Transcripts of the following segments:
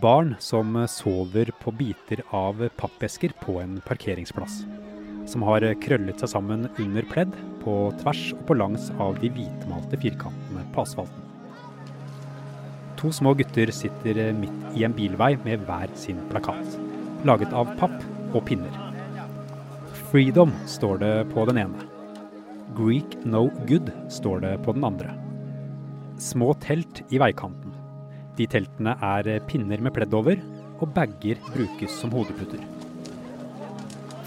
Barn som sover på biter av pappesker på en parkeringsplass. Som har krøllet seg sammen under pledd, på tvers og på langs av de hvitmalte firkantene på asfalten. To små gutter sitter midt i en bilvei med hver sin plakat, laget av papp og pinner. Freedom står det på den ene. Greek no good står det på den andre. Små telt i veikanten. De teltene er pinner med pledd over, og bager brukes som hodeputer.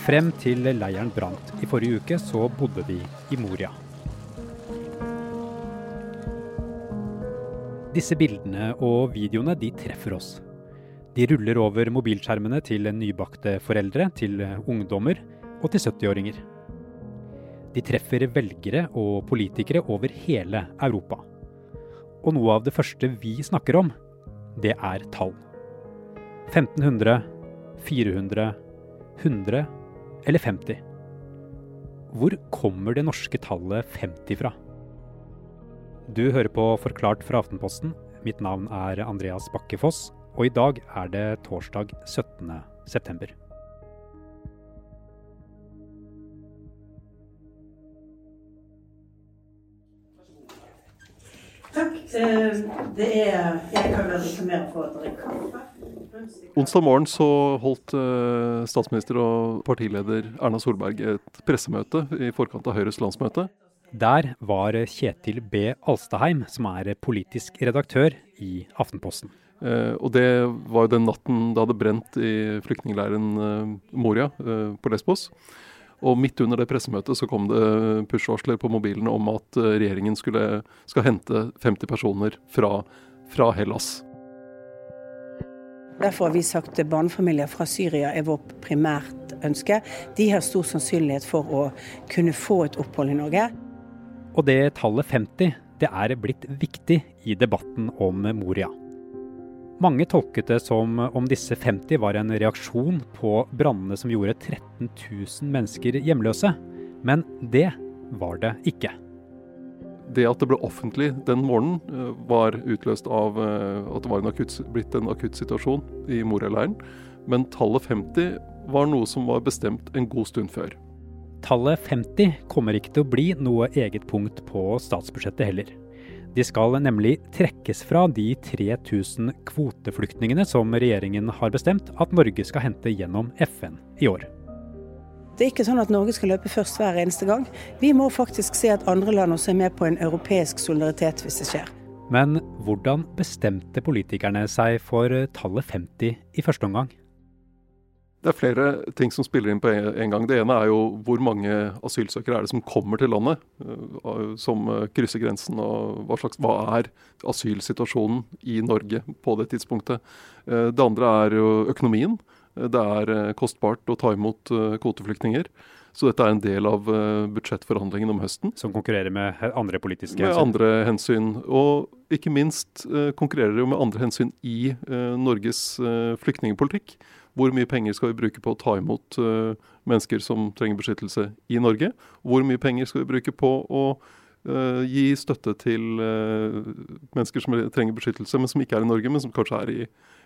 Frem til leiren brant i forrige uke, så bodde de i Moria. Disse bildene og videoene de treffer oss. De ruller over mobilskjermene til nybakte foreldre, til ungdommer og til 70-åringer. De treffer velgere og politikere over hele Europa. Og noe av det første vi snakker om, det er tall. 1500, 400, 100 eller 50. Hvor kommer det norske tallet 50 fra? Du hører på Forklart fra Aftenposten. Mitt navn er Andreas Bakkefoss, og i dag er det torsdag 17. september. Det er Jeg kan vel mer for å drikke kaffe. Onsdag morgen så holdt eh, statsminister og partileder Erna Solberg et pressemøte i forkant av Høyres landsmøte. Der var Kjetil B. Alstaheim, som er politisk redaktør i Aftenposten. Eh, og det var jo den natten det hadde brent i flyktningleiren eh, Moria eh, på Lesbos. Og midt under det pressemøtet så kom det push-varsler på mobilen om at eh, regjeringen skulle, skal hente 50 personer fra, fra Hellas. Derfor har vi sagt at barnefamilier fra Syria er vårt primært ønske. De har stor sannsynlighet for å kunne få et opphold i Norge. Og det tallet 50 det er blitt viktig i debatten om Moria. Mange tolket det som om disse 50 var en reaksjon på brannene som gjorde 13 000 mennesker hjemløse. Men det var det ikke. Det at det ble offentlig den morgenen, eh, var utløst av eh, at det var en akutt, blitt en akutt situasjon i Moria-leiren. Men tallet 50 var noe som var bestemt en god stund før. Tallet 50 kommer ikke til å bli noe eget punkt på statsbudsjettet heller. De skal nemlig trekkes fra de 3000 kvoteflyktningene som regjeringen har bestemt at Norge skal hente gjennom FN i år. Det er ikke sånn at Norge skal løpe først hver eneste gang. Vi må faktisk se at andre land også er med på en europeisk solidaritet hvis det skjer. Men hvordan bestemte politikerne seg for tallet 50 i første omgang? Det er flere ting som spiller inn på en gang. Det ene er jo hvor mange asylsøkere er det som kommer til landet, eh, som eh, krysser grensen. Og hva, slags, hva er asylsituasjonen i Norge på det tidspunktet. Eh, det andre er jo økonomien. Det er kostbart å ta imot kvoteflyktninger. Så dette er en del av budsjettforhandlingene om høsten. Som konkurrerer med andre politiske hensyn? Med andre hensyn. Og ikke minst konkurrerer det jo med andre hensyn i Norges flyktningpolitikk. Hvor mye penger skal vi bruke på å ta imot uh, mennesker som trenger beskyttelse i Norge? Hvor mye penger skal vi bruke på å uh, gi støtte til uh, mennesker som trenger beskyttelse, men som ikke er i Norge, men som kanskje er i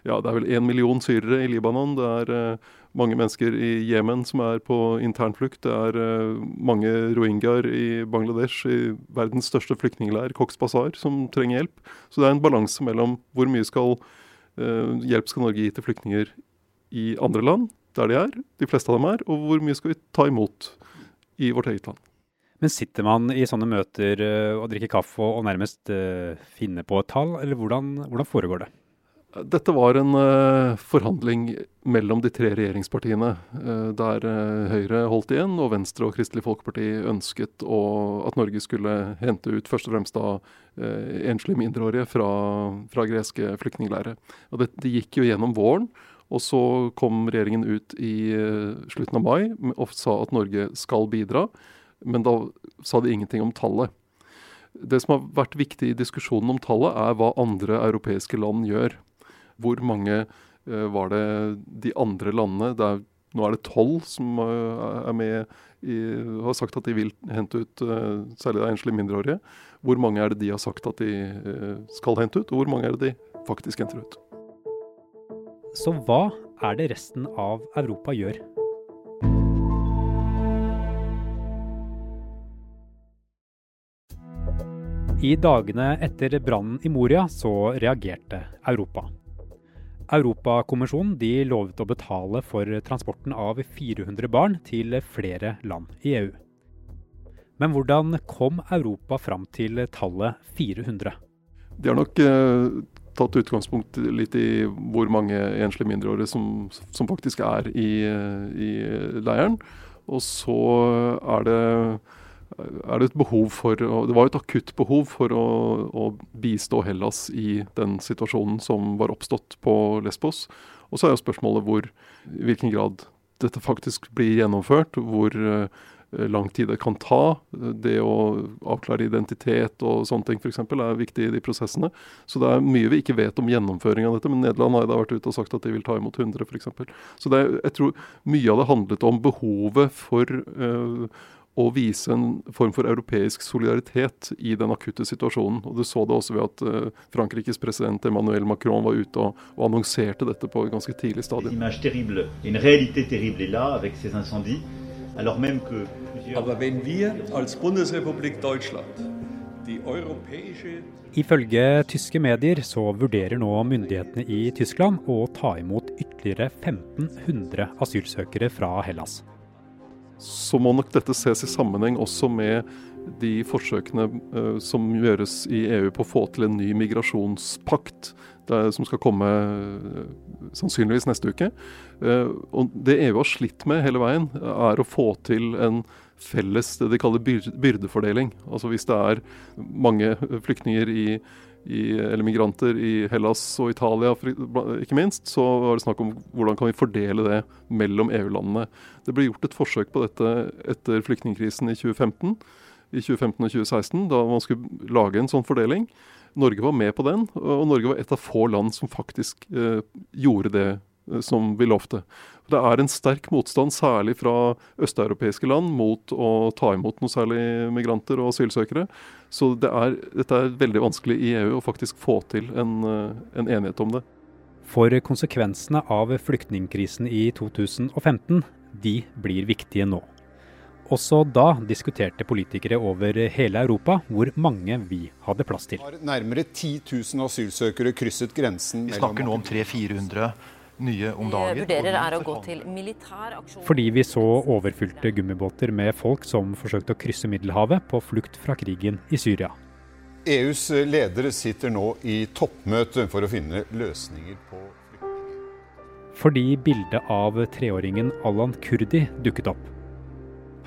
ja, det er vel én million syrere i Libanon. Det er mange mennesker i Jemen som er på internflukt. Det er mange rohingyaer i Bangladesh, i verdens største flyktningleir, Cox Bazar, som trenger hjelp. Så det er en balanse mellom hvor mye skal hjelp skal Norge gi til flyktninger i andre land, der de er, de fleste av dem er, og hvor mye skal vi ta imot i vårt eget land. Men sitter man i sånne møter eh, og drikker kaffe og nærmest uh, finner på et tall, eller hvordan, hvordan foregår det? Dette var en uh, forhandling mellom de tre regjeringspartiene, der Høyre holdt igjen og Venstre og Kristelig Folkeparti ønsket at Norge skulle hente ut først og fremst da enslige mindreårige fra, fra greske flyktningleirer. Det, det gikk jo gjennom våren, og så kom regjeringen ut i eh, slutten av mai og sa at Norge skal bidra, men da sa de ingenting om tallet. Det som har vært viktig i diskusjonen om tallet, er hva andre europeiske land gjør. Hvor mange uh, var det de andre landene er, Nå er det tolv som uh, er med i, har sagt at de vil hente ut særlig enslige mindreårige. Hvor mange er det de har sagt at de skal hente ut, og hvor mange er det de faktisk henter ut? Så hva er det resten av Europa gjør? I dagene etter brannen i Moria så reagerte Europa. Europakommisjonen de lovet å betale for transporten av 400 barn til flere land i EU. Men hvordan kom Europa fram til tallet 400? De har nok eh, tatt utgangspunkt litt i hvor mange enslige mindreårige som, som faktisk er i, i leiren. Og så er det er det et behov for Det var et akutt behov for å, å, bistå Hellas i den situasjonen som var oppstått på Lesbos. Og så er jo spørsmålet hvor, i hvilken grad dette faktisk blir gjennomført. Hvor lang tid det kan ta. Det å avklare identitet og sånne ting f.eks. er viktig i de prosessene. Så det er mye vi ikke vet om gjennomføring av dette. Men Nederland har da vært ute og sagt at de vil ta imot 100 f.eks. Så det, jeg tror mye av det handlet om behovet for uh, å vise en form for europeisk solidaritet i den akutte situasjonen. Og Du så det også ved at uh, Frankrikes president Emmanuel Macron var ute og, og annonserte dette på et ganske tidlig stadium. Ifølge tyske medier så vurderer nå myndighetene i Tyskland å ta imot ytterligere 1500 asylsøkere fra Hellas. Så må nok dette ses i sammenheng også med de forsøkene uh, som gjøres i EU på å få til en ny migrasjonspakt, som skal komme uh, sannsynligvis neste uke. Uh, og Det EU har slitt med hele veien, er å få til en felles det de kaller byrdefordeling. Altså Hvis det er mange flyktninger i i, eller migranter i Hellas og Italia ikke minst, så var det snakk om hvordan kan vi fordele det mellom EU-landene. Det ble gjort et forsøk på dette etter flyktningkrisen i 2015, i 2015 og 2016, da man skulle lage en sånn fordeling. Norge var med på den, og Norge var et av få land som faktisk eh, gjorde det eh, som vi lovte. Det er en sterk motstand, særlig fra østeuropeiske land, mot å ta imot noe særlig migranter og asylsøkere. Så det er, dette er veldig vanskelig i EU å faktisk få til en, eh, en enighet om det. For konsekvensene av flyktningkrisen i 2015, de blir viktige nå. Også da diskuterte politikere over hele Europa hvor mange vi hadde plass til. Nærmere 10 000 asylsøkere krysset grensen. Vi snakker nå om 300-400 nye om dagen. vurderer er å gå til militær aksjon. Fordi vi så overfylte gummibåter med folk som forsøkte å krysse Middelhavet på flukt fra krigen i Syria. EUs ledere sitter nå i toppmøte for å finne løsninger på Fordi bildet av treåringen Allan Kurdi dukket opp.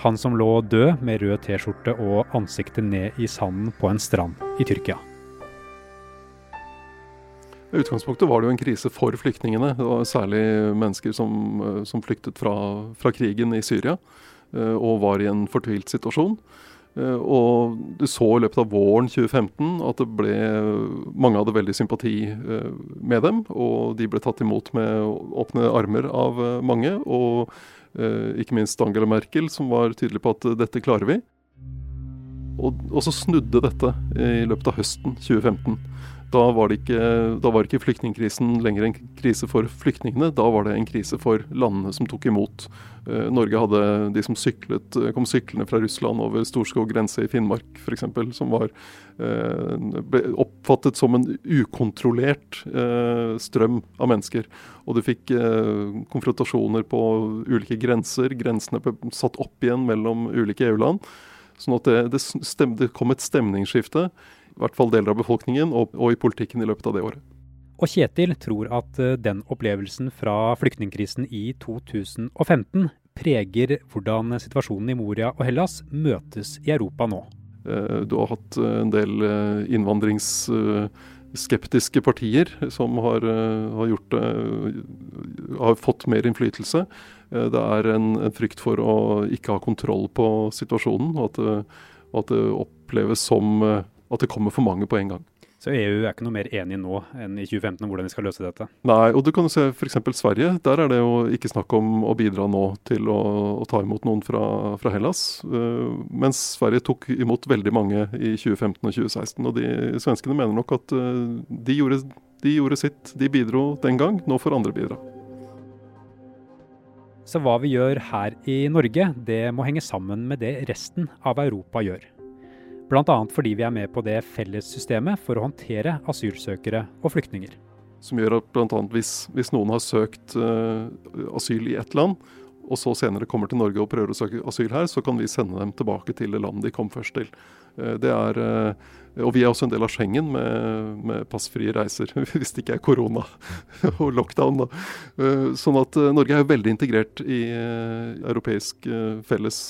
Han som lå død med rød T-skjorte og ansiktet ned i sanden på en strand i Tyrkia. I utgangspunktet var det jo en krise for flyktningene. Det særlig mennesker som, eh, som flyktet fra, fra, krigen i Syria eh, og var i en fortvilt situasjon. Eh, og du så i løpet av våren 2015 at det ble, mange hadde veldig sympati med dem. Og de ble tatt imot med åpne armer av mange. Og ikke minst Angela Merkel, som var tydelig på at dette klarer vi. Og, og så snudde dette i løpet av høsten 2015. Da var, ikke, da var ikke flyktningkrisen lenger en krise for flyktningene, da var det en krise for landene som tok imot. Eh, Norge hadde de som syklet, eh, kom syklende fra Russland over Storskog grense i Finnmark f.eks., som var, eh, ble oppfattet som en ukontrollert strøm av mennesker. Og du fikk konfrontasjoner på ulike grenser. Grensene ble satt opp igjen mellom ulike EU-land. Sånn at det, det, stem, det kom et stemningsskifte i hvert fall deler av befolkningen, og, og i politikken i løpet av det året. Og Kjetil tror at eh, den opplevelsen fra flyktningkrisen i 2015 preger hvordan situasjonen i Moria og Hellas møtes i Europa nå. Eh, du har hatt eh, en del innvandringsskeptiske partier som har, har, gjort, har fått mer innflytelse. Det er en, en, frykt for å ikke ha kontroll på situasjonen, og at, at det oppleves som at det kommer for mange på en gang. Så EU er ikke noe mer enig nå enn i 2015 om hvordan de skal løse dette? Nei, og du kan jo se f.eks. Sverige. Der er det jo ikke snakk om å bidra nå til å, å ta imot noen fra, fra Hellas. Uh, mens Sverige tok imot veldig mange i 2015 og 2016. Og de svenskene mener nok at uh, de gjorde De gjorde sitt. De bidro den gang. Nå får andre bidra. Så hva vi gjør her i Norge, det må henge sammen med det resten av Europa gjør. Bl.a. fordi vi er med på det fellessystemet for å håndtere asylsøkere og flyktninger. Som gjør at bl.a. Hvis, hvis noen har søkt uh, asyl i ett land, og så senere kommer til Norge og prøver å søke asyl her, så kan vi sende dem tilbake til det landet de kom først til. Uh, det er, uh, og vi er også en del av Schengen med, med passfrie reiser, hvis det ikke er korona og lockdown. Da. Sånn at Norge er jo veldig integrert i europeisk felles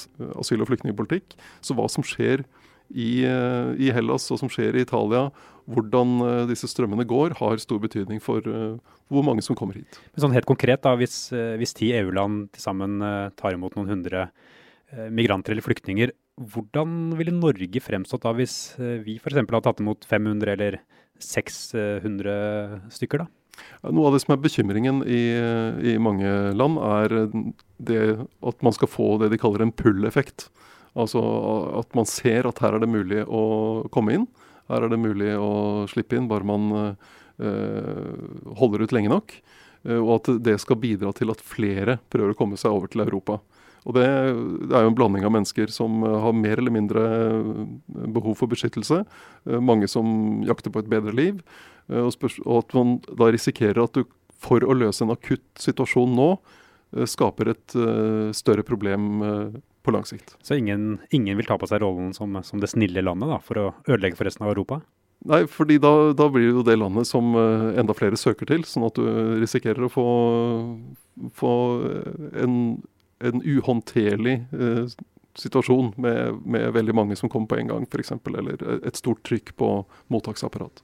asyl- og flyktningpolitikk. Så hva som skjer i, eh, i, Hellas og som skjer i Italia, hvordan eh, disse strømmene går, har stor betydning for uh, hvor mange som kommer hit. Men sånn Helt konkret, da, hvis, hvis ti EU-land til sammen tar imot noen hundre migranter eller flyktninger, hvordan ville Norge fremstått da hvis vi f.eks. hadde tatt imot 500 eller 600 stykker? da? Noe av det som er bekymringen i, i mange land, er det at man skal få det de kaller en pull-effekt. Altså at man ser at her er det mulig å komme inn. Her er det mulig å slippe inn, bare man uh, holder ut lenge nok. Uh, og at det skal bidra til at flere prøver å komme seg over til Europa. Og det, det er jo en blanding av mennesker som uh, har mer eller mindre behov for beskyttelse. mange som jakter på et bedre liv. Og, og, at man da risikerer at du for å løse en akutt situasjon nå, skaper et større problem på lang sikt. Så ingen, ingen vil ta på seg rollen som, som, det snille landet da, for å ødelegge for resten av Europa? Nei, fordi da, da blir det jo det landet som uh, enda flere søker til. Sånn at du risikerer å få, få en, en, uhåndterlig eh, situasjon med, med, veldig mange som kommer på en gang, f.eks. Eller et stort trykk på mottaksapparat.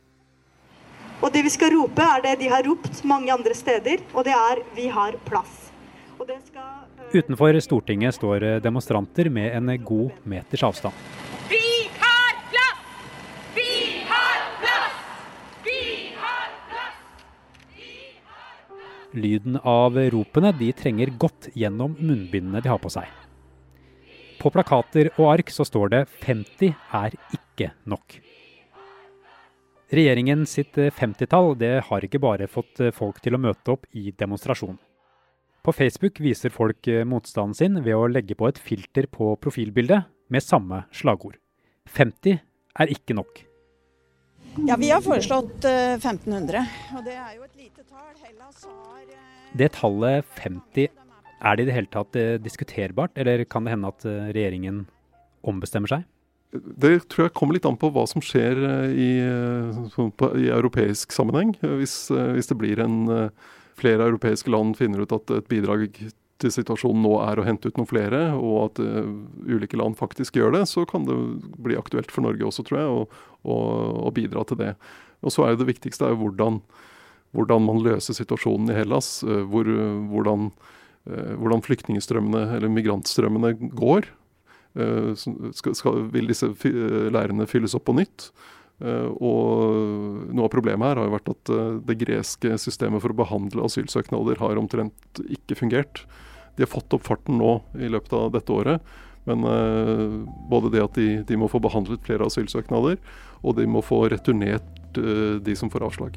Og det vi skal rope, er det de har ropt mange andre steder, og det er 'vi har plass'. Og det skal Utenfor Stortinget står demonstranter med en god meters avstand. Vi har plass! Vi har plass! Vi har plass! Vi har plass! Lyden av ropene de trenger godt gjennom munnbindene de har på seg. På plakater og ark så står det 50 er ikke nok. Regjeringen sitt 50-tall har ikke bare fått folk til å møte opp i demonstrasjon. På Facebook viser folk eh, motstanden sin ved å legge på et filter på profilbildet med samme slagord. 50 er ikke nok. Ja, Vi har foreslått 1500, eh, og det er jo et lite tall. Hellas har eh, Det tallet 50, er det i det hele tatt diskuterbart, eller kan det hende at regjeringen ombestemmer seg? Det tror jeg kommer litt an på hva som skjer i, i europeisk sammenheng. Hvis, hvis det blir en flere europeiske land finner ut at et bidrag til situasjonen nå er å hente ut noen flere, og at uh, ulike land faktisk gjør det, så kan det bli aktuelt for Norge også, tror jeg, å, bidra til det. Og så er det viktigste er hvordan, hvordan, man løser situasjonen i Hellas. Uh, hvor, hvordan, uh, hvordan, flyktningstrømmene, eller migrantstrømmene, går. Skal, skal, vil disse leirene fylles opp på nytt? Eh, og noe av problemet her har jo vært at eh, det greske systemet for å behandle asylsøknader har omtrent ikke fungert. De har fått opp farten nå i løpet av dette året. Men uh, både det at de, de, må få behandlet flere asylsøknader, og de må få returnert de som får avslag.